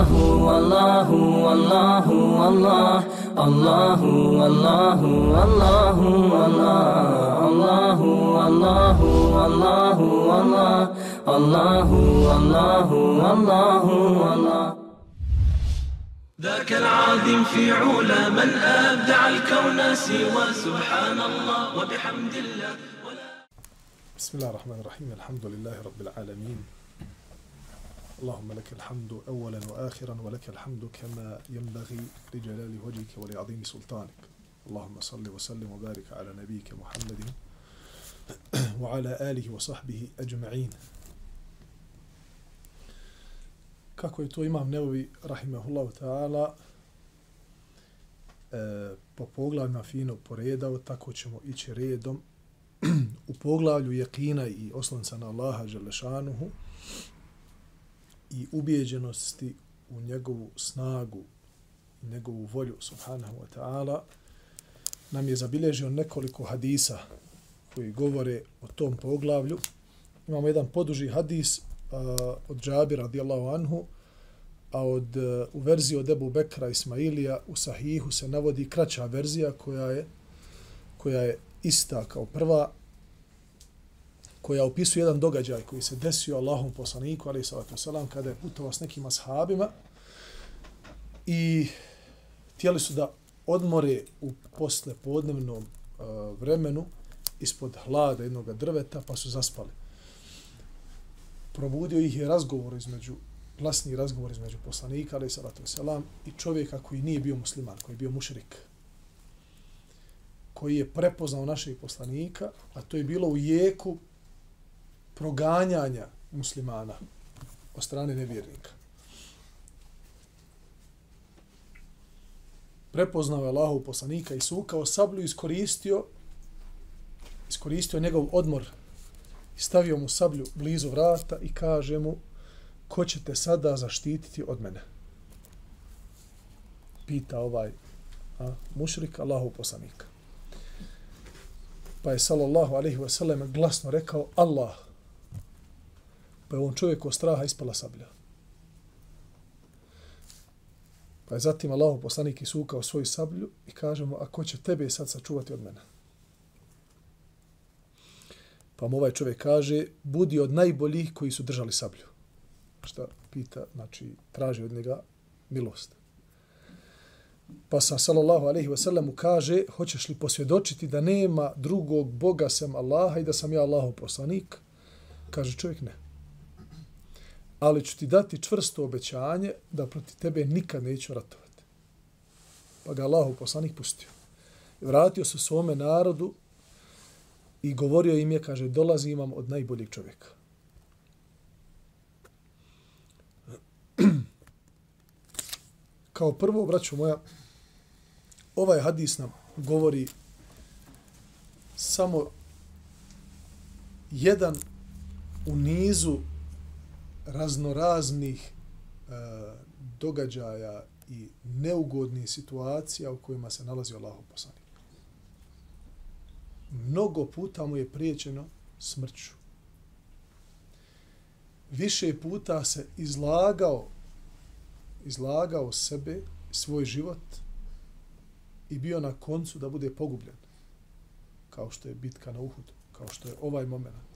الله والله والله والله الله والله والله والله الله والله والله الله والله والله والله ذاك العظيم في علا من أبدع الكون سوى سبحان الله وبحمد الله. بسم الله الرحمن الرحيم. الحمد لله رب العالمين. اللهم لك الحمد أولا وآخرا ولك الحمد كما ينبغي لجلال وجهك ولعظيم سلطانك اللهم صل وسلم وبارك على نبيك محمد وعلى آله وصحبه أجمعين kako je to imam Neovi, rahimahullahu ta'ala, e, po poglavljima fino poredao, tako ćemo ići redom. u poglavlju jekina i oslonca na Allaha Želešanuhu i ubijeđenosti u njegovu snagu i njegovu volju, subhanahu wa ta'ala, nam je zabilježio nekoliko hadisa koji govore o tom poglavlju. Imamo jedan poduži hadis od Džabira radijallahu anhu, a od, uh, u verziji od Ebu Bekra Ismailija u Sahihu se navodi kraća verzija koja je koja je ista kao prva koja opisuje jedan događaj koji se desio Allahom poslaniku ali salatu selam kada je putovao s nekim ashabima i htjeli su da odmore u posle podnevnom uh, vremenu ispod hlada jednog drveta pa su zaspali. Probudio ih je razgovor između glasni razgovor između poslanika, ali salatu selam, i čovjeka koji nije bio musliman, koji je bio mušrik, koji je prepoznao našeg poslanika, a to je bilo u jeku proganjanja muslimana od strane nevjernika. Prepoznao je Allahov poslanika i sukao sablju iskoristio iskoristio njegov odmor i stavio mu sablju blizu vrata i kaže mu ko će te sada zaštititi od mene? Pita ovaj a, mušrik Allahov poslanika. Pa je sallallahu alaihi wasallam glasno rekao Allah. Pa je on čovjek od straha ispala sablja. Pa je zatim Allahu poslanik isukao svoju sablju i kaže mu, a ko će tebe sad sačuvati od mene? Pa mu ovaj čovjek kaže, budi od najboljih koji su držali sablju šta pita, znači traži od njega milost. Pa sa sallallahu alejhi ve sellem kaže, hoćeš li posvjedočiti da nema drugog Boga sem Allaha i da sam ja Allahov poslanik? Kaže čovjek ne. Ali ću ti dati čvrsto obećanje da proti tebe nikad neću ratovati. Pa ga Allahu poslanik pustio. Vratio se svome narodu i govorio im je, kaže, dolazi imam od najboljeg čovjeka. Kao prvo, braću moja, ovaj hadis nam govori samo jedan u nizu raznoraznih e, događaja i neugodnih situacija u kojima se nalazi Allahov poslanik. Mnogo puta mu je priječeno smrću. Više puta se izlagao izlagao sebe, svoj život i bio na koncu da bude pogubljen. Kao što je bitka na Uhudu, kao što je ovaj moment.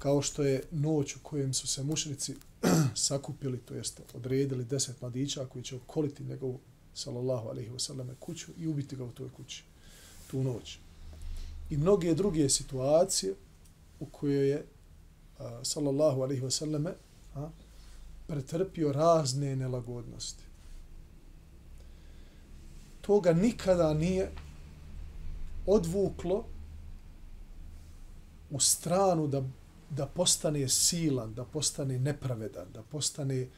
Kao što je noć u kojem su se mušnici sakupili, to jest odredili deset mladića koji će okoliti njegovu sallallahu alaihi wasallam kuću i ubiti ga u toj kući tu noć. I mnoge druge situacije u kojoj je sallallahu alaihi wasallam pretrpio razne nelagodnosti. Toga nikada nije odvuklo u stranu da, da postane silan, da postane nepravedan, da postane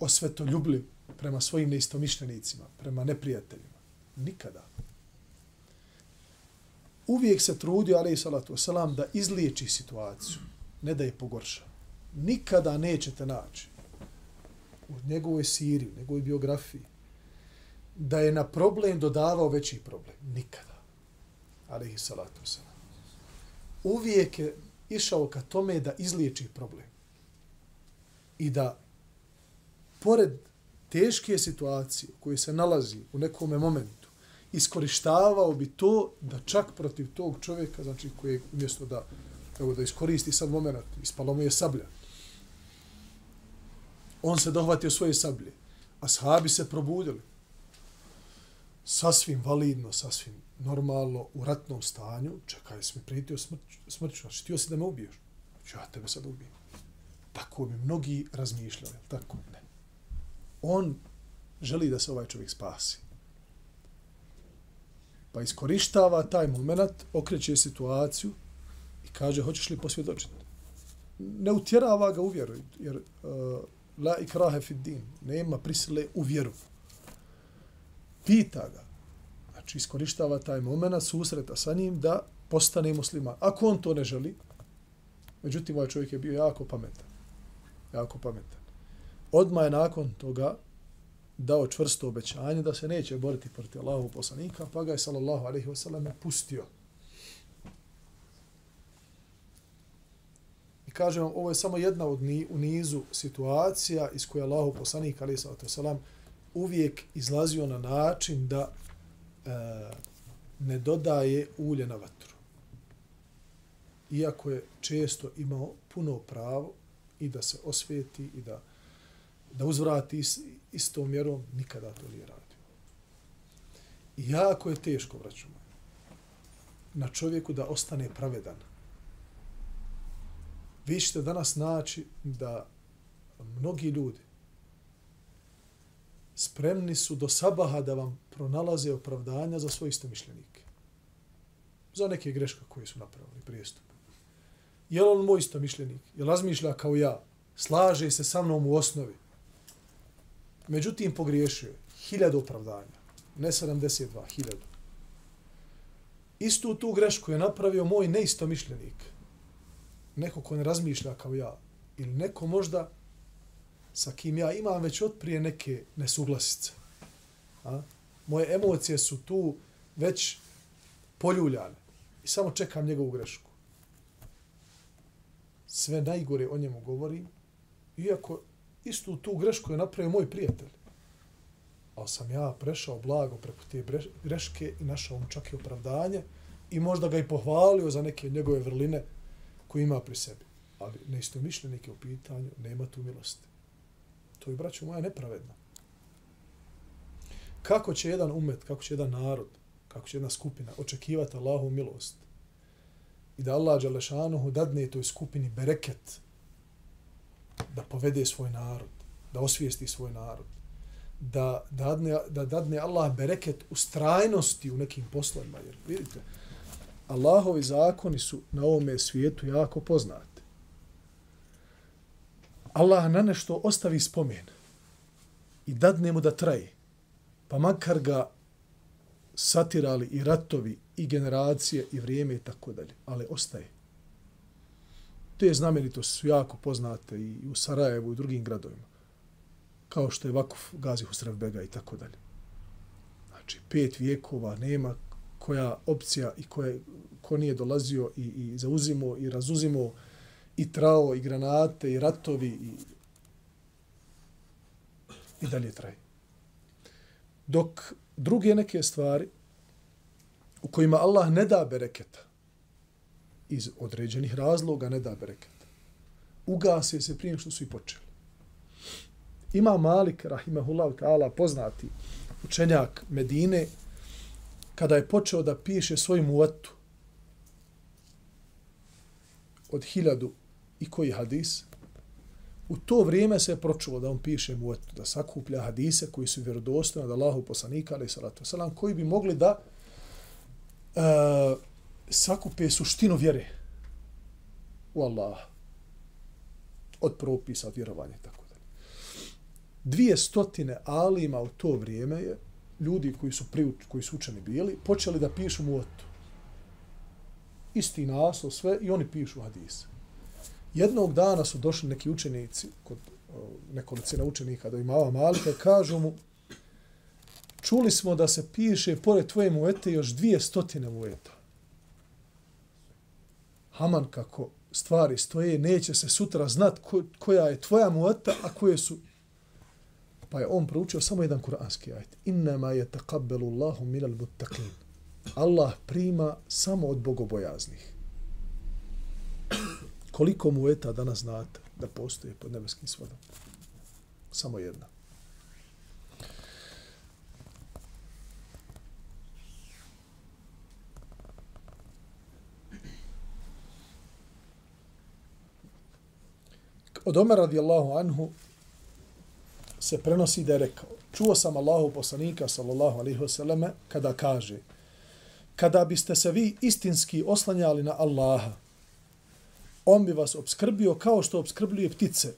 osvetoljubljiv prema svojim neistomišljenicima, prema neprijateljima. Nikada. Uvijek se trudio, ali i salatu wasalam, da izliječi situaciju, ne da je pogorša. Nikada nećete naći u njegovoj siri, u njegovoj biografiji, da je na problem dodavao veći problem. Nikada. Ali i salatu wasalam. Uvijek je išao ka tome da izliječi problem. I da, pored teške situacije u kojoj se nalazi u nekom momentu, iskorištavao bi to da čak protiv tog čovjeka, znači koji umjesto da, evo, da iskoristi sad moment, ispalo mu je sablja. On se dohvatio svoje sablje. Ashabi se probudili. Sasvim validno, sasvim normalno, u ratnom stanju. Čekaj, si mi prijetio smrć, smrću. Znači, ti si da me ubiješ. Znači, ja tebe sad ubijem. Tako bi mnogi razmišljali. Tako, ne. On želi da se ovaj čovjek spasi. Pa iskorištava taj moment, okreće situaciju i kaže, hoćeš li posvjedočiti? Ne utjerava ga u vjeru, jer uh, la ikrahe fid din, nema prisile u vjeru. Pita ga, znači iskorištava taj moment susreta sa njim da postane musliman. Ako on to ne želi, međutim ovaj čovjek je bio jako pametan. Jako pametan. Odmah je nakon toga dao čvrsto obećanje da se neće boriti protiv Allahovog poslanika, pa ga je sallallahu alejhi ve sellem pustio. I kažem vam, ovo je samo jedna od ni, u nizu situacija iz koje Allahu poslanik alejhi ve sellem uvijek izlazio na način da e, ne dodaje ulje na vatru. Iako je često imao puno pravo i da se osvijeti i da da uzvrati istom mjerom, nikada to nije radio. I jako je teško, braću na čovjeku da ostane pravedan. Vi ćete danas naći da mnogi ljudi spremni su do sabaha da vam pronalaze opravdanja za svoje istomišljenike. Za neke greške koje su napravili prijestup. Je li on moj istomišljenik? Je li razmišlja kao ja? Slaže se sa mnom u osnovi? Međutim, pogriješio je. Hiljadu opravdanja. Ne 72, hiljadu. Istu tu grešku je napravio moj neistomišljenik. Neko ko ne razmišlja kao ja. Ili neko možda sa kim ja imam već otprije neke nesuglasice. A? Moje emocije su tu već poljuljane. I samo čekam njegovu grešku. Sve najgore o njemu govorim. Iako istu tu grešku je napravio moj prijatelj. Ali sam ja prešao blago preko te greške i našao mu čak i opravdanje i možda ga i pohvalio za neke njegove vrline koje ima pri sebi. Ali neistomišljenik je u pitanju, nema tu milosti. To braćo moja, nepravedno. Kako će jedan umet, kako će jedan narod, kako će jedna skupina očekivati Allahu milost i da Allah Đalešanuhu dadne toj skupini bereket da povede svoj narod, da osvijesti svoj narod, da dadne, da dadne Allah bereket u strajnosti u nekim poslovima. Jer vidite, Allahovi zakoni su na ovome svijetu jako poznati. Allah na nešto ostavi spomen i dadne mu da traje. Pa makar ga satirali i ratovi i generacije i vrijeme i tako dalje. Ali ostaje te znamenitosti su jako poznate i u Sarajevu i u drugim gradovima. Kao što je Vakuf Gazi Husrevbega i tako dalje. Znači, pet vijekova nema koja opcija i koje, ko nije dolazio i, i zauzimo i razuzimo i trao i granate i ratovi i, i dalje traje. Dok druge neke stvari u kojima Allah ne da bereketa, iz određenih razloga ne da bereketa, Ugase se prije što su i počeli. Ima Malik, rahimahullah ta'ala, poznati učenjak Medine, kada je počeo da piše svoj muvatu, od hiljadu i koji hadis, u to vrijeme se je pročulo da on piše muetu, da sakuplja hadise koji su vjerodostojni od Allahu poslanika, ali salatu wasalam, koji bi mogli da uh, sakupe suštinu vjere u Allaha. od propisa, od vjerovanja i tako dalje. Dvije stotine alima u to vrijeme je ljudi koji su, priuč, koji su učeni bili, počeli da pišu muotu. Isti naslov, sve, i oni pišu hadise. Jednog dana su došli neki učenici, kod nekolicina učenika do imava Malika, kažu mu, čuli smo da se piše pored tvoje muete još dvije stotine mueta. Haman kako stvari stoje, neće se sutra znat ko, koja je tvoja mueta, a koje su Pa je on proučio samo jedan kuranski ajet. Innama je taqabbelu Allahu minal muttaqin. Allah prima samo od bogobojaznih. Koliko mu eta danas znate da postoje pod nebeskim svodom? Samo jedna. Od Omer radijallahu anhu se prenosi da je rekao, čuo sam Allahu poslanika sallallahu alaihi wasallam kada kaže, kada biste se vi istinski oslanjali na Allaha, on bi vas obskrbio kao što obskrbljuje ptice.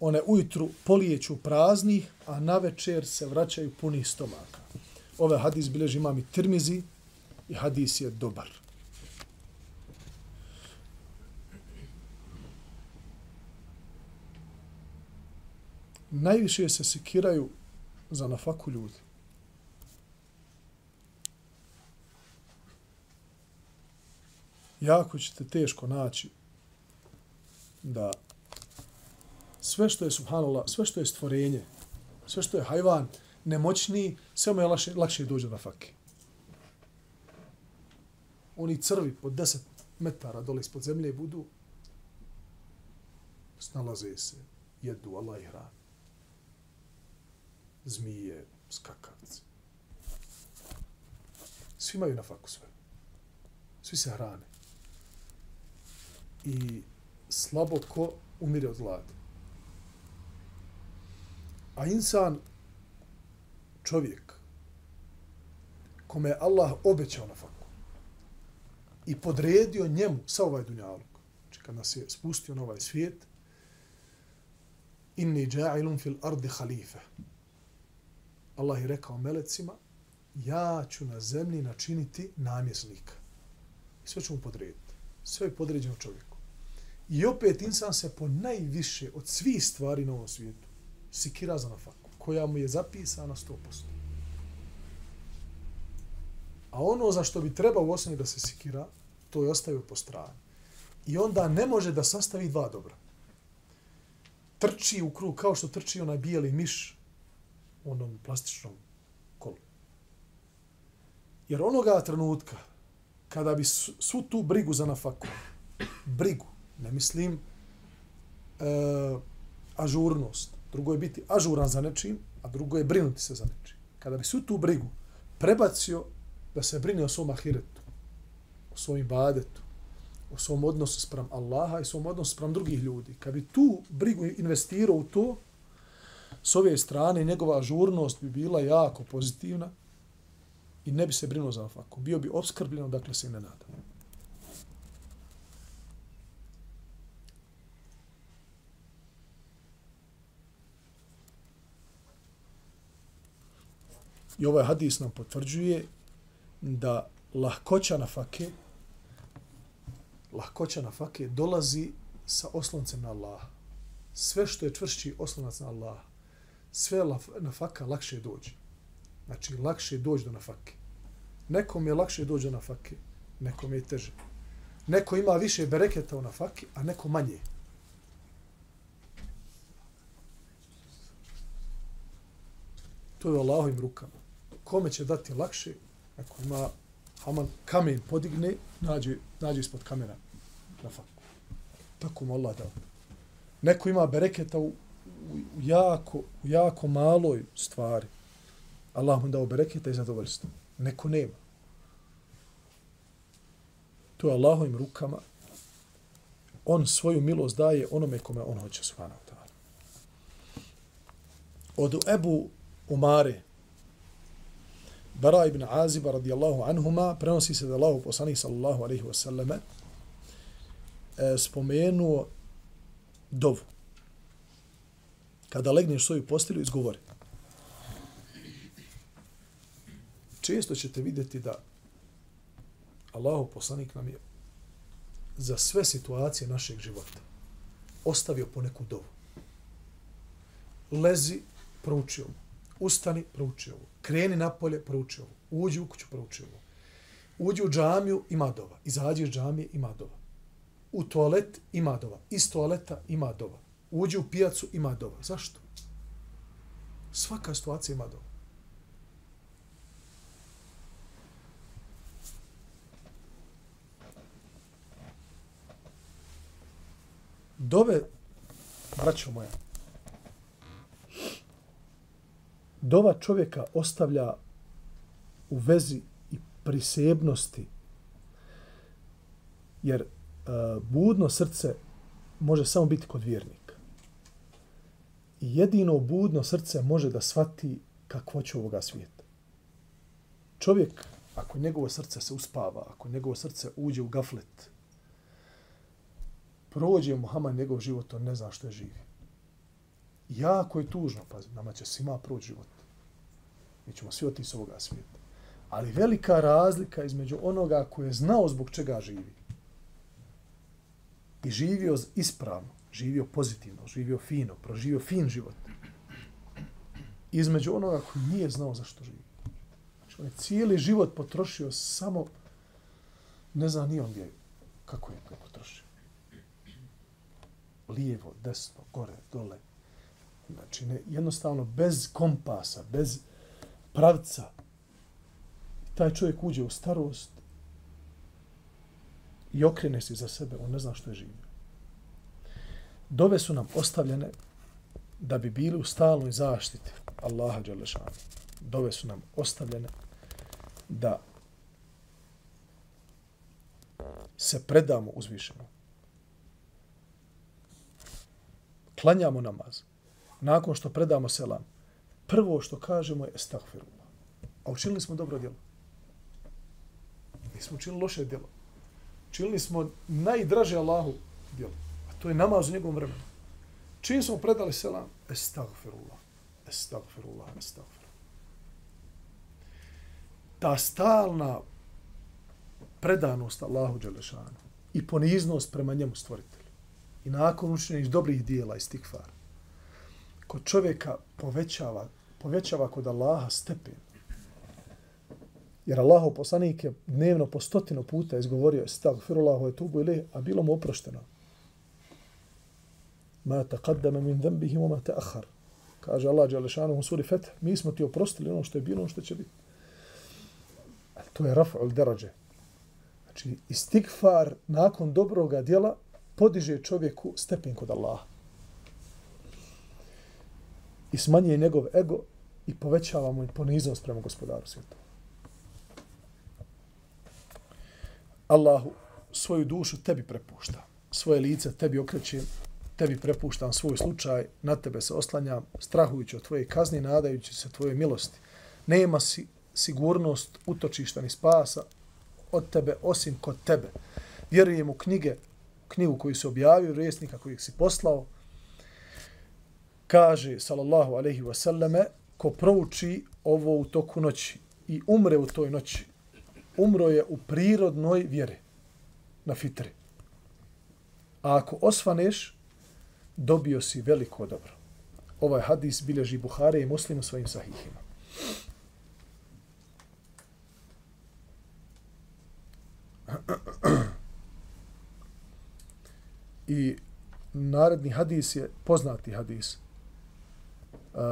One ujutru polijeću praznih, a na večer se vraćaju puni stomaka. Ove hadis bileži imam i Tirmizi i hadis je dobar. Najviše se sekiraju za nafaku ljudi. Jako ćete teško naći da sve što je subhanallah, sve što je stvorenje, sve što je hajvan, nemoćni, sve mu je lakše, lakše dođe na fake. Oni crvi po 10 metara dole ispod zemlje budu, snalaze se, jedu Allah ih hrani. Zmije, skakavci. Svi imaju na faku sve. Svi se hrane. I slabo ko umire od gladi. A insan, čovjek, kome je Allah obećao na faku i podredio njemu sa ovaj dunjalog, znači kad nas je spustio na ovaj svijet, inni ja'ilun fil ardi halife. Allah je rekao melecima, ja ću na zemlji načiniti namjesnika. Sve ću mu podrediti. Sve je podređeno čovjeku. I opet insan se po najviše od svih stvari na ovom svijetu sikira za nafaku, koja mu je zapisana 100%. A ono za što bi trebao u osnovi da se sikira, to je ostavio po strani. I onda ne može da sastavi dva dobra. Trči u krug kao što trči onaj bijeli miš u onom plastičnom kolu. Jer onoga trenutka, kada bi svu tu brigu za nafaku, brigu, Ne mislim e, ažurnost. Drugo je biti ažuran za nečim, a drugo je brinuti se za nečim. Kada bi svu tu brigu prebacio da se brine o svom ahiretu, o svom ibadetu, o svom odnosu sprem Allaha i svom odnosu sprem drugih ljudi, kad bi tu brigu investirao u to, s ove strane njegova ažurnost bi bila jako pozitivna i ne bi se brinuo za faku. Bio bi obskrbljeno, dakle se ne nada. I ovaj hadis nam potvrđuje da lahkoća na fake, lahkoća na fake dolazi sa osloncem na Allah. Sve što je čvršći oslonac na Allah, sve na faka lakše dođe. Znači, lakše dođe do na fake. Nekom je lakše dođe na fake, nekom je teže. Neko ima više bereketa u na fake, a neko manje. To je u Allahovim rukama kome će dati lakše, ako ima haman kamen podigne, nađe, nađe ispod kamena na faku. Tako mu Allah dao. Neko ima bereketa u, u, jako, u jako maloj stvari. Allah mu dao bereketa i zadovoljstvo. Neko nema. To je Allahovim rukama. On svoju milost daje onome kome on hoće subhanahu ta'ala. Od Ebu Umare, Bara ibn Aziba radijallahu anhuma prenosi se da Allahu poslanik sallallahu alejhi ve selleme e, spomenuo dovu. Kada legneš svoju postelju, izgovori. Često ćete vidjeti da Allahu poslanik nam je za sve situacije našeg života ostavio po neku dovu. Lezi, proučio mu Ustani, prouči ovo kreni napolje, prouči ovo. Uđi u kuću, prouči ovo. Uđi u džamiju, ima dova. Izađi iz džamije, ima dova. U toalet, ima dova. Iz toaleta, ima dova. Uđi u pijacu, ima dova. Zašto? Svaka situacija ima dova. Dove, braćo moja, dova čovjeka ostavlja u vezi i prisebnosti, jer e, budno srce može samo biti kod vjernika. I jedino budno srce može da shvati kakvoću ovoga svijeta. Čovjek, ako njegovo srce se uspava, ako njegovo srce uđe u gaflet, prođe Muhammed njegov život, on ne zna što je živi. Jako je tužno, pazi, nama će svima proći život. Mi ćemo svi otići s ovoga svijeta. Ali velika razlika između onoga koji je znao zbog čega živi i živio ispravno, živio pozitivno, živio fino, proživio fin život. Između onoga koji nije znao zašto živi. Znači, on je cijeli život potrošio samo, ne zna ni on gdje, kako je to potrošio. Lijevo, desno, gore, dole. Znači, ne, jednostavno, bez kompasa, bez pravca. Taj čovjek uđe u starost i okrene se za sebe, on ne zna što je živio. Dove su nam ostavljene da bi bili u stalnoj zaštiti Allaha Đalešanu. Dove su nam ostavljene da se predamo uzvišeno. Klanjamo namaz. Nakon što predamo selam, prvo što kažemo je estagfirullah. A učinili smo dobro djelo. Nismo učinili loše djelo. Učinili smo najdraže Allahu djelo. A to je namaz u njegovom vremenu. Čim smo predali selam, estagfirullah, estagfirullah, estagfirullah. Ta stalna predanost Allahu Đelešanu i poniznost prema njemu stvoritelju i nakon učinjenih dobrih dijela i stikfara, kod čovjeka povećava, povećava kod Allaha stepen. Jer Allahov poslanik je dnevno po stotinu puta izgovorio stagfirullahu wa etubu ili, a bilo mu oprošteno. Ma taqaddama min dhanbihi wa ma ta'akhkhar. Kaže Allah dželle u suri Feth, mi smo ti oprostili ono što je bilo, ono što će biti. A to je raf'ul daraje. Znači istigfar nakon dobroga djela podiže čovjeku stepen kod Allaha. I smanjuje njegov ego i povećava mu poniznost prema gospodaru svijeta. Allahu svoju dušu tebi prepušta. Svoje lice tebi okreće, tebi prepuštam svoj slučaj, na tebe se oslanjam, strahujući od tvoje kazni, nadajući se tvoje milosti. Nema si sigurnost, utočišta ni spasa od tebe, osim kod tebe. Vjerujem u knjige knjigu koju se objavio, resnika kojeg si poslao, kaže, sallallahu alaihi wasallame, ko prouči ovo u toku noći i umre u toj noći, umro je u prirodnoj vjeri, na fitri. A ako osvaneš, dobio si veliko dobro. Ovaj hadis bilježi Buhare i muslimu svojim sahihima. I naredni hadis je poznati hadis uh,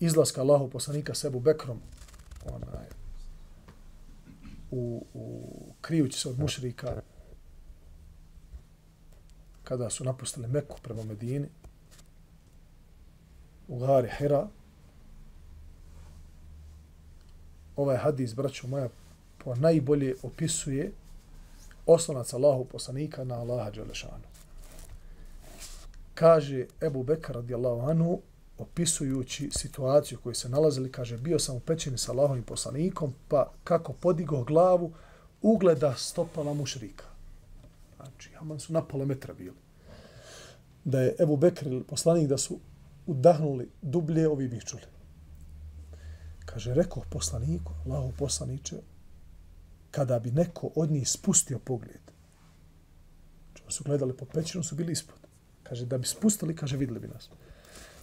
izlaska Allahu poslanika sebu Bekrom onaj, u, u krijući se od mušrika kada su napustili Meku prema Medini u gari Hira. Ovaj hadis, braćo moja, po najbolje opisuje oslonac Allahu poslanika na Allaha Đelešanu. Kaže Ebu Bekar radijallahu anhu, opisujući situaciju koju se nalazili, kaže, bio sam u pećini sa Allahom i poslanikom, pa kako podigo glavu, ugleda stopala mušrika. Znači, Haman su na pola metra bili. Da je Ebu Bekr ili poslanik da su udahnuli dublje, ovi bih čuli. Kaže, rekao poslaniku, Allahu poslaniče, kada bi neko od njih spustio pogled, znači, su gledali po pećinu, su bili ispod. Kaže, da bi spustili, kaže, videli bi nas.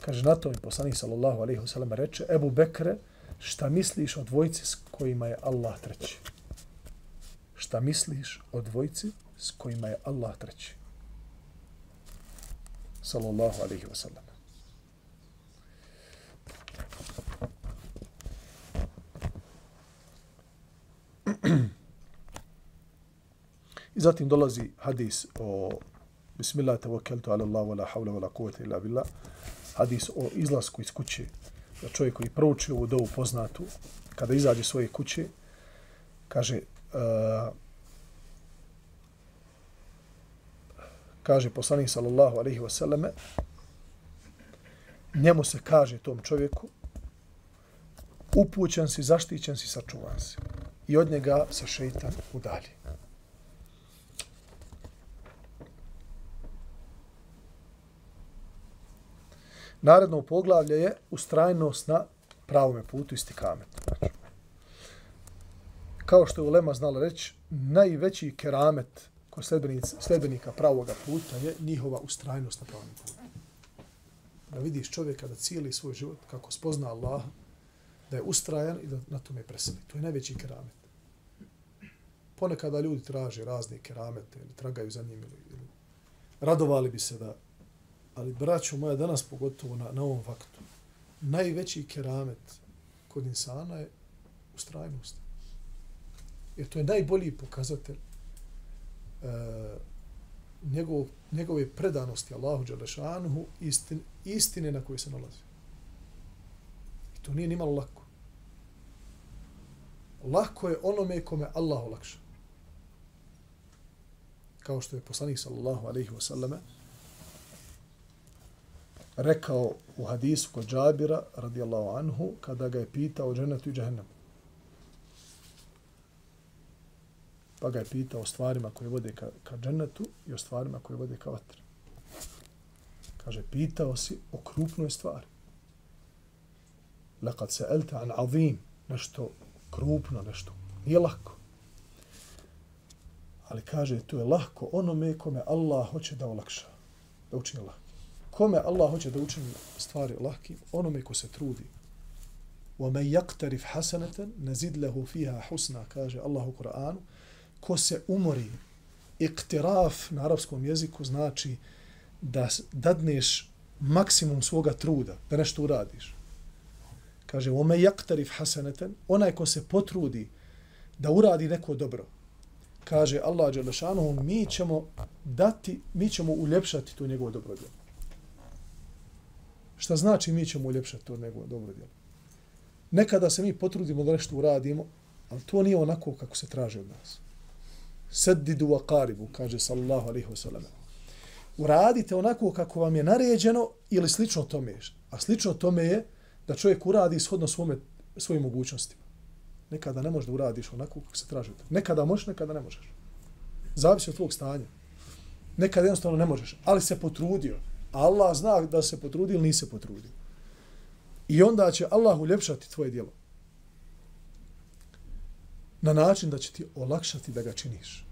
Kaže, na to mi poslanik sallallahu alaihi wasallam reče, Ebu Bekre, šta misliš o dvojci s kojima je Allah treći? Šta misliš o dvojci s kojima je Allah treći? Sallallahu alaihi wasallam. I zatim dolazi hadis o Bismillah tawakkaltu ala Allah wa la hawla wa la quwwata illa billah Hadis o izlasku iz kuće. Da čovjek koji prouči ovu dovu poznatu, kada izađe svoje kuće, kaže, uh, kaže poslanik sallallahu alaihi wasallam, njemu se kaže tom čovjeku, upućen si, zaštićen si, sačuvan si. I od njega se šeitan udalji. Naredno poglavlje je ustrajnost na pravome putu istikamet. Znači, kao što je Ulema znala reći, najveći keramet kod sledbenika pravoga puta je njihova ustrajnost na pravom putu. Da vidiš čovjeka da cijeli svoj život kako spozna Allah, da je ustrajan i da na tome preseli. To je najveći keramet. Ponekada ljudi traže razne keramete ili tragaju za njim ili, ili radovali bi se da ali braćo moja danas pogotovo na, na ovom faktu najveći keramet kod insana je ustrajnost. Jer to je najbolji pokazatelj e, njegov, njegove predanosti Allahu Đalešanuhu istin, istine na kojoj se nalazi. I to nije nimalo lako. Lako je onome kome Allah olakša. Kao što je poslanik sallallahu alaihi wasallame rekao u hadisu kod Džabira radijallahu anhu kada ga je pitao o dženetu i džahennemu. Pa ga je pitao o stvarima koje vode ka, ka dženetu i o stvarima koje vode ka vatri. Kaže, pitao si o krupnoj stvari. Lekad se elte an azim, nešto krupno, nešto. Nije lako. Ali kaže, to je lahko onome kome Allah hoće da olakša. Da učini lahko Kome Allah hoće da učini stvari lahki? Onome ko se trudi. وَمَنْ يَقْتَرِفْ حَسَنَةً نَزِدْ لَهُ فِيهَا حُسْنًا kaže Allah u Koranu. Ko se umori, iktiraf na arapskom jeziku znači da dadneš maksimum svoga truda, da nešto uradiš. Kaže, ome jaktarif hasaneten, onaj ko se potrudi da uradi neko dobro. Kaže Allah Đelešanu, mi ćemo dati, mi ćemo uljepšati to njegovo dobro djelo. Šta znači mi ćemo uljepšati to nego dobro djelo? Nekada se mi potrudimo da nešto uradimo, ali to nije onako kako se traži od nas. Sedidu wa qaribu, kaže sallallahu alaihi wa sallam. Uradite onako kako vam je naređeno ili slično tome. A slično tome je da čovjek uradi shodno svome, svojim mogućnostima. Nekada ne možeš da uradiš onako kako se traži. Nekada možeš, nekada ne možeš. Zavisi od tvog stanja. Nekada jednostavno ne možeš, ali se potrudio. Allah zna da se potrudio ili nise potrudio. I onda će Allah uljepšati tvoje djelo. Na način da će ti olakšati da ga činiš.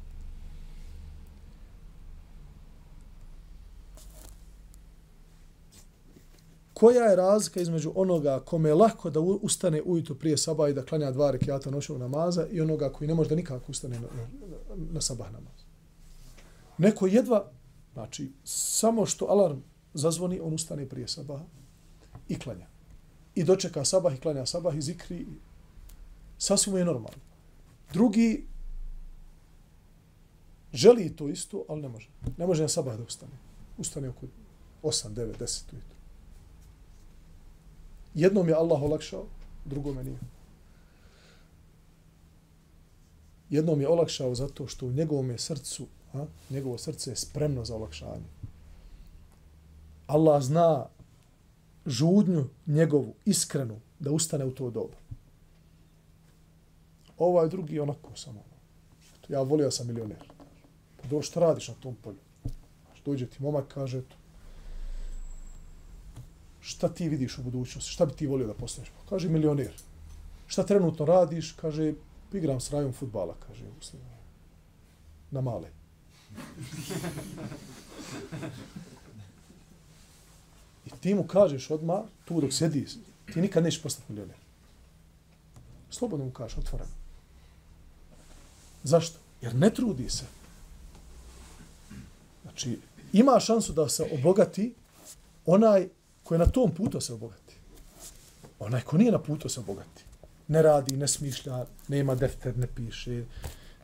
Koja je razlika između onoga kome je lako da ustane ujutro prije sabah i da klanja dva rekiata noćnog namaza i onoga koji ne može da nikako ustane na, na, na sabah namaz? Neko jedva, znači, samo što alarm zazvoni, on ustane prije sabaha i klanja. I dočeka sabah i klanja sabah i zikri. Sasvim je normalno. Drugi želi to isto, ali ne može. Ne može na sabah da ustane. Ustane oko 8, 9, 10 ujutro. Jednom je Allah olakšao, drugom je nije. Jednom je olakšao zato što u njegovom je srcu, a, njegovo srce je spremno za olakšanje. Allah zna žudnju njegovu, iskrenu, da ustane u to dobu. Ovaj drugi onako samo. Ja volio sam milioner. Pa Do što radiš na tom polju? Dođe ti momak, kaže, to, šta ti vidiš u budućnosti, šta bi ti volio da postaneš? Pa kaže, milioner. Šta trenutno radiš? Kaže, igram s rajom futbala, kaže, na male. Ti mu kažeš odma tu dok sedi, ti nikad nećeš postati milioner. Slobodno mu kažeš, otvoreno. Zašto? Jer ne trudi se. Znači, ima šansu da se obogati onaj koji je na tom putu se obogati. Onaj ko nije na putu se obogati. Ne radi, ne smišlja, nema defter, ne piše,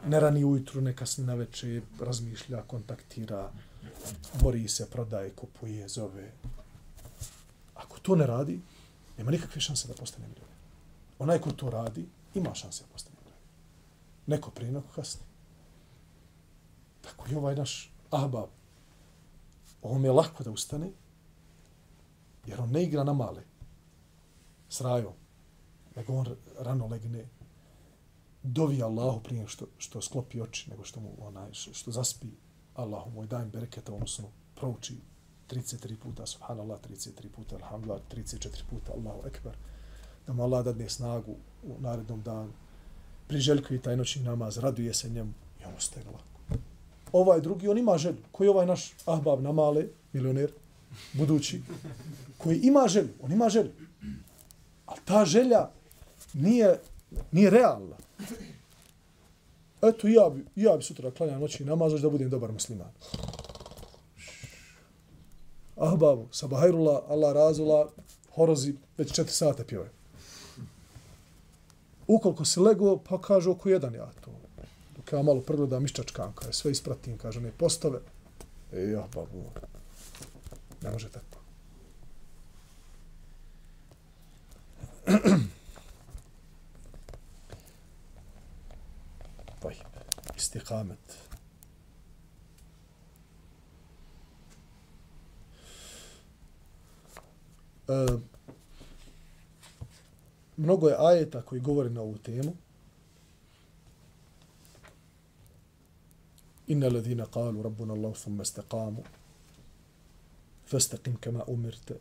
ne rani ujutru, ne kasni na večer, razmišlja, kontaktira, bori se, prodaje, kupuje, zove. To ne radi, nema nikakve šanse da postane milioner. Onaj ko to radi, ima šanse da postane milioner. Neko prije, neko kasnije. Tako i ovaj naš ahbab. Ovom je lako da ustane, jer on ne igra na male s rajom, nego on rano legne, dovi Allahu prije što, što sklopi oči, nego što mu onaj, što, što zaspi Allahu moj dajem bereketa odnosno prouči 33 puta, subhanallah, 33 puta, alhamdulillah, 34 puta, Allahu ekber, da mu Allah dadne snagu u narednom danu, priželjkuje taj noćni namaz, raduje se njemu i on ostaje lako. Ovaj drugi, on ima želju. Koji je ovaj naš ahbab na male, milioner, budući, koji ima želju, on ima želju. ali ta želja nije, nije realna. Eto, ja bi, ja bi sutra klanjao noćni namaz, da budem dobar musliman. Ah, babu, sabahajrula, Allah razula, horozi, već četiri sata pjove. Ukoliko se lego, pa kaže oko jedan ja to. Dok ja malo pregledam iščačkam, kaže, sve ispratim, kaže, ne postave. E, ja, babu, ne može tako. istikamet. E, mnogo je ajeta koji govori na ovu temu. Inna ladhina qalu rabbuna Allah thumma istaqamu fastaqim kama umirte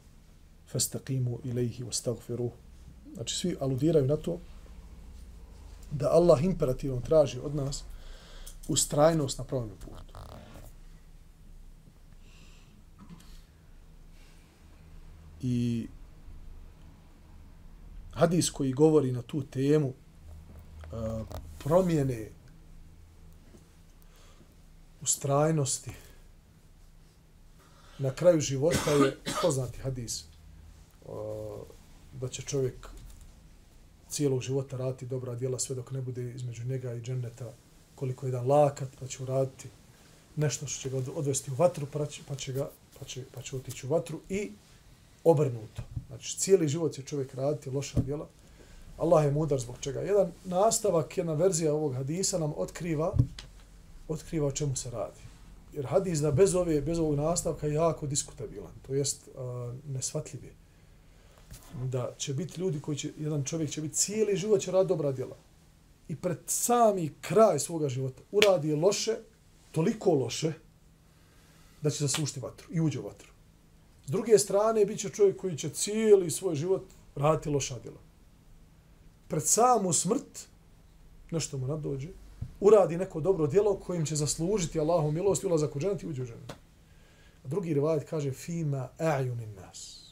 fastaqimu ilaihi wastaghfiruh. Znači svi aludiraju na to da Allah imperativno traži od nas ustrajnost na pravom putu. I hadis koji govori na tu temu uh, promjene ustrajnosti na kraju života je poznati hadis uh, da će čovjek cijelog života raditi dobra djela sve dok ne bude između njega i dženneta koliko je jedan lakat, pa će uraditi nešto što će ga odvesti u vatru, pa će, pa će, ga, pa će, pa će otići u vatru i obrnuto. Znači, cijeli život će čovjek raditi loša djela. Allah je mudar zbog čega. Jedan nastavak, jedna verzija ovog hadisa nam otkriva, otkriva o čemu se radi. Jer hadis da bez, ove, bez ovog nastavka je jako diskutabilan. To jest uh, nesvatljiv je. Da će biti ljudi koji će, jedan čovjek će biti cijeli život će raditi dobra djela i pred sami kraj svoga života uradi loše, toliko loše, da će zasušti vatru i uđe u vatru. S druge strane, bit će čovjek koji će cijeli svoj život raditi loša djela. Pred samu smrt, nešto mu nadođe, uradi neko dobro djelo kojim će zaslužiti Allahu milost i ulazak u dženet i uđe u dženet. A drugi rivajet kaže fima ajunin nas.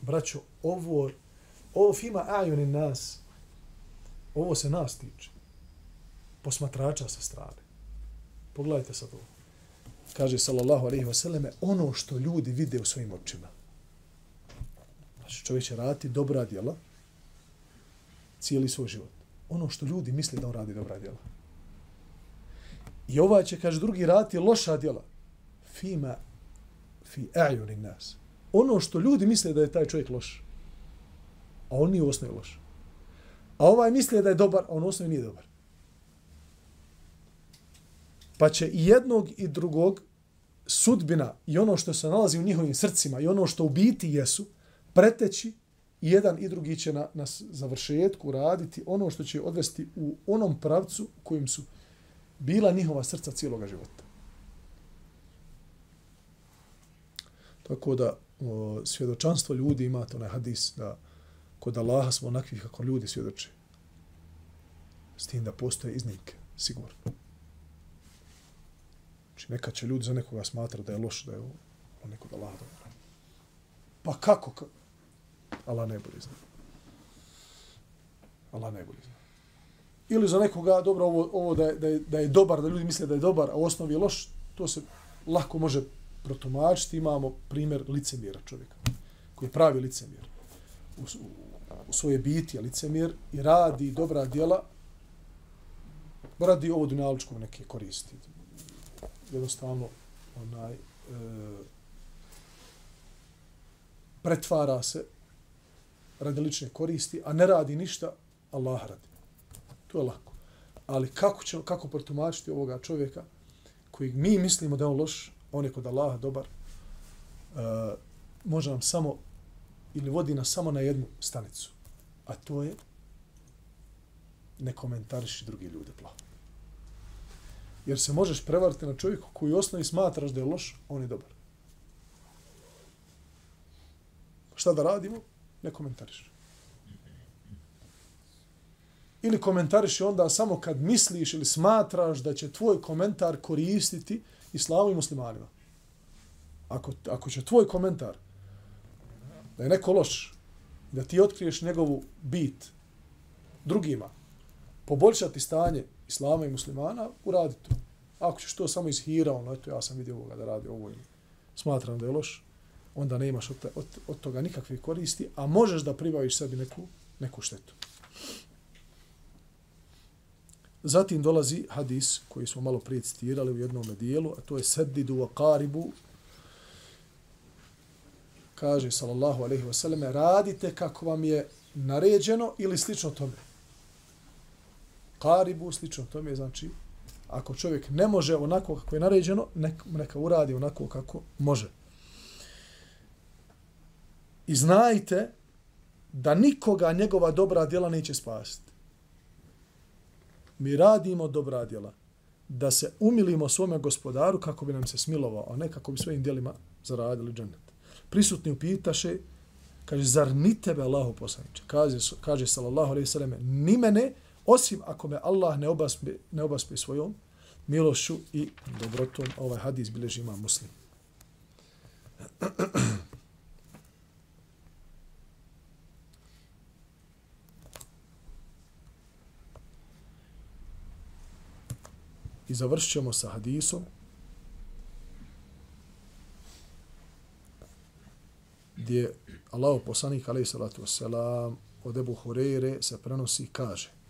Braćo, ovo, ovo fima ajunin nas, Ovo se nas tiče. Posmatrača sa strane. Pogledajte sad ovo. Kaže sallallahu alaihi wa ono što ljudi vide u svojim očima. Znači čovjek će raditi dobra djela cijeli svoj život. Ono što ljudi misle da on radi dobra djela. I ovaj će, kaže drugi, raditi loša djela. Fima fi a'yunin nas. Ono što ljudi misle da je taj čovjek loš. A on nije u osnovi loš. A ovaj misle da je dobar, a on osnovi nije dobar. Pa će i jednog i drugog sudbina i ono što se nalazi u njihovim srcima i ono što u biti jesu, preteći i jedan i drugi će na, na završetku raditi ono što će odvesti u onom pravcu kojim su bila njihova srca cijeloga života. Tako da o, svjedočanstvo ljudi ima to na hadis da kod Allaha smo onakvi kako ljudi svjedoče. S tim da postoje iznimke, sigurno. Znači, neka će ljudi za nekoga smatra da je loš, da je on neko da Allaha dobro. Pa kako? Ka? Allah najbolje zna. Allah najbolje zna. Ili za nekoga, dobro, ovo, ovo da, je, da, je, da je dobar, da ljudi misle da je dobar, a u osnovi je loš, to se lako može protumačiti. Imamo primjer licemjera čovjeka, koji je pravi licemjer. U, u, u svoje biti, licemjer, i radi dobra djela, radi ovo dunjaličkog neke koristi. Jednostavno, onaj, e, pretvara se radi lične koristi, a ne radi ništa, Allah radi. To je lako. Ali kako, će, kako protumačiti ovoga čovjeka koji mi mislimo da je on loš, on je kod Allaha dobar, e, može nam samo ili vodi nas samo na jednu stanicu. A to je ne komentariši drugi ljude plavo. Jer se možeš prevariti na čovjeku koji u osnovi smatraš da je loš, on je dobar. Šta da radimo? Ne komentariš. Ili komentariš onda samo kad misliš ili smatraš da će tvoj komentar koristiti islamu i muslimanima. Ako, ako će tvoj komentar da je neko loš, da ti otkriješ njegovu bit drugima, poboljšati stanje islama i muslimana, uradi to. Ako ćeš to samo iz hira, ono, eto, ja sam vidio ovoga da radi ovo i smatram da je loš, onda ne imaš od, od, od toga nikakve koristi, a možeš da pribaviš sebi neku, neku štetu. Zatim dolazi hadis koji smo malo prije citirali u jednom dijelu, a to je sedidu wa karibu. Kaže, sallallahu alaihi wa sallam, radite kako vam je naređeno ili slično tome. Karibu, slično tome, znači, ako čovjek ne može onako kako je naređeno, neka, neka uradi onako kako može. I znajte da nikoga njegova dobra djela neće spasiti. Mi radimo dobra djela da se umilimo svome gospodaru kako bi nam se smilovao, a ne kako bi svojim djelima zaradili džennet. Prisutni upitaše, kaže, zar ni tebe Allahu poslaniče? Kaže, kaže sallallahu alaihi sallam, ni mene, osim ako me Allah ne obaspe, ne obaspe svojom milošću i dobrotom. Ovaj hadis bileži ima muslim. I završit ćemo sa hadisom gdje Allah poslanik alaih salatu wasalam od Ebu Hureyre se prenosi kaže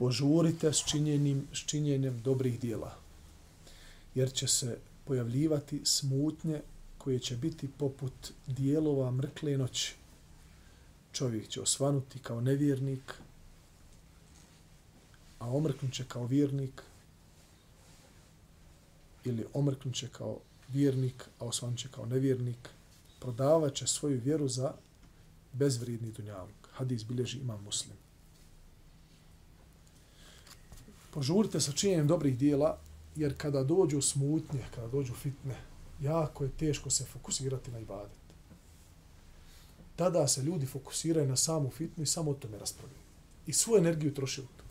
požurite s činjenim, s činjenjem dobrih dijela jer će se pojavljivati smutnje koje će biti poput dijelova mrkle noći. Čovjek će osvanuti kao nevjernik, a omrknut će kao vjernik, ili omrknut će kao vjernik, a osvanut će kao nevjernik, prodavat će svoju vjeru za bezvrijedni dunjavuk. Hadis bilježi imam muslim. Požurite sa činjenjem dobrih dijela, jer kada dođu smutnje, kada dođu fitne, jako je teško se fokusirati na ibadet. Tada se ljudi fokusiraju na samu fitnu i samo o tome raspravljaju. I svoju energiju troše u to.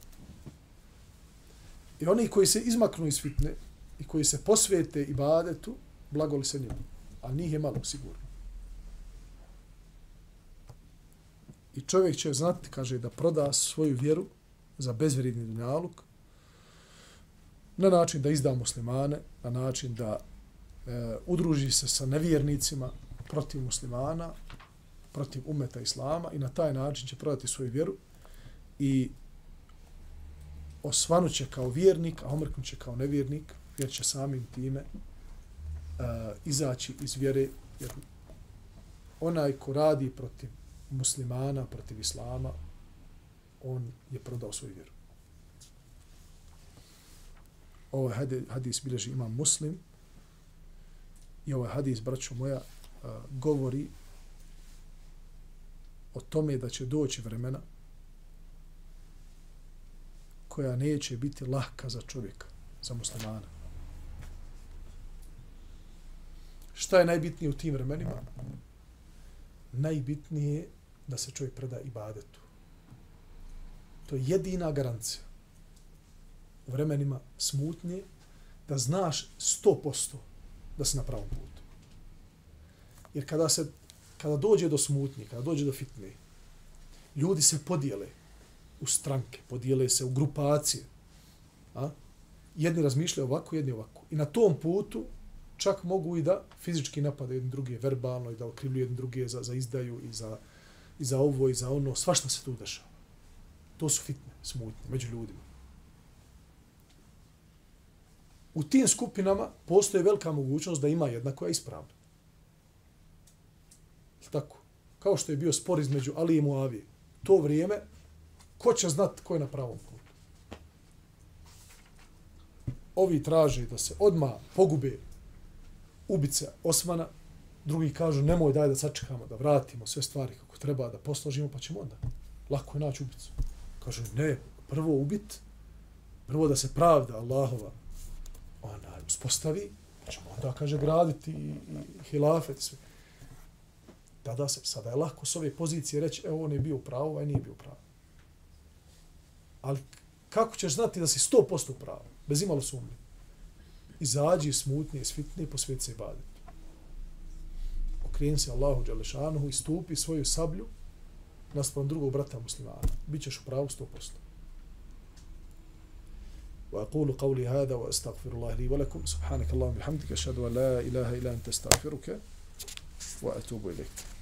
I oni koji se izmaknu iz fitne, i koji se posvete ibadetu, blagoli se njemu. A njih je malo sigurno. I čovjek će znati, kaže, da proda svoju vjeru za bezvredni dunjaluk, na način da izda muslimane, na način da e, udruži se sa nevjernicima protiv muslimana, protiv umeta islama i na taj način će prodati svoju vjeru i osvanuće kao vjernik, a omrknuće kao nevjernik, jer će samim time e, izaći iz vjere, jer onaj ko radi protiv muslimana, protiv islama, on je prodao svoju vjeru. Ovaj hadis bileži imam muslim i ovaj hadis, braćo moja, govori o tome da će doći vremena koja neće biti lahka za čovjeka, za muslimana. Šta je najbitnije u tim vremenima? Najbitnije je da se čovjek preda ibadetu. To je jedina garancija. U vremenima smutnje da znaš 100% da si na pravom putu. Jer kada se kada dođe do smutnje, kada dođe do fitne, ljudi se podijele u stranke, podijele se u grupacije. A? Jedni razmišljaju ovako, jedni ovako. I na tom putu čak mogu i da fizički napade jedni druge verbalno i da okrivljuju jedni druge za, za izdaju i za, i za ovo i za ono, svašta se tu dešava. To su fitne, smutne, među ljudima u tim skupinama postoje velika mogućnost da ima jedna koja je ispravna. Tako. Kao što je bio spor između Ali i Muavije. To vrijeme, ko će znat ko je na pravom putu? Ovi traže da se odma pogube ubice Osmana, drugi kažu nemoj daj da sačekamo, da vratimo sve stvari kako treba, da posložimo, pa ćemo onda. Lako je naći ubicu. Kažu ne, prvo ubit, prvo da se pravda Allahova ona uspostavi, pa ćemo onda, kaže, graditi i, i hilafet sve. Tada se, sada je lako s ove pozicije reći, evo, on je bio pravo, ovaj nije bio pravo. Ali kako ćeš znati da si 100% pravo, bez imalo sumnje? Izađi smutnije, svitnije, posvjeti se i baditi. Okreni se Allahu Đalešanuhu i stupi svoju sablju naspram drugog brata muslimana. Bićeš u pravu 100%. وأقول قولي هذا وأستغفر الله لي ولكم. سبحانك اللهم وبحمدك أشهد أن لا إله إلا أنت أستغفرك وأتوب إليك.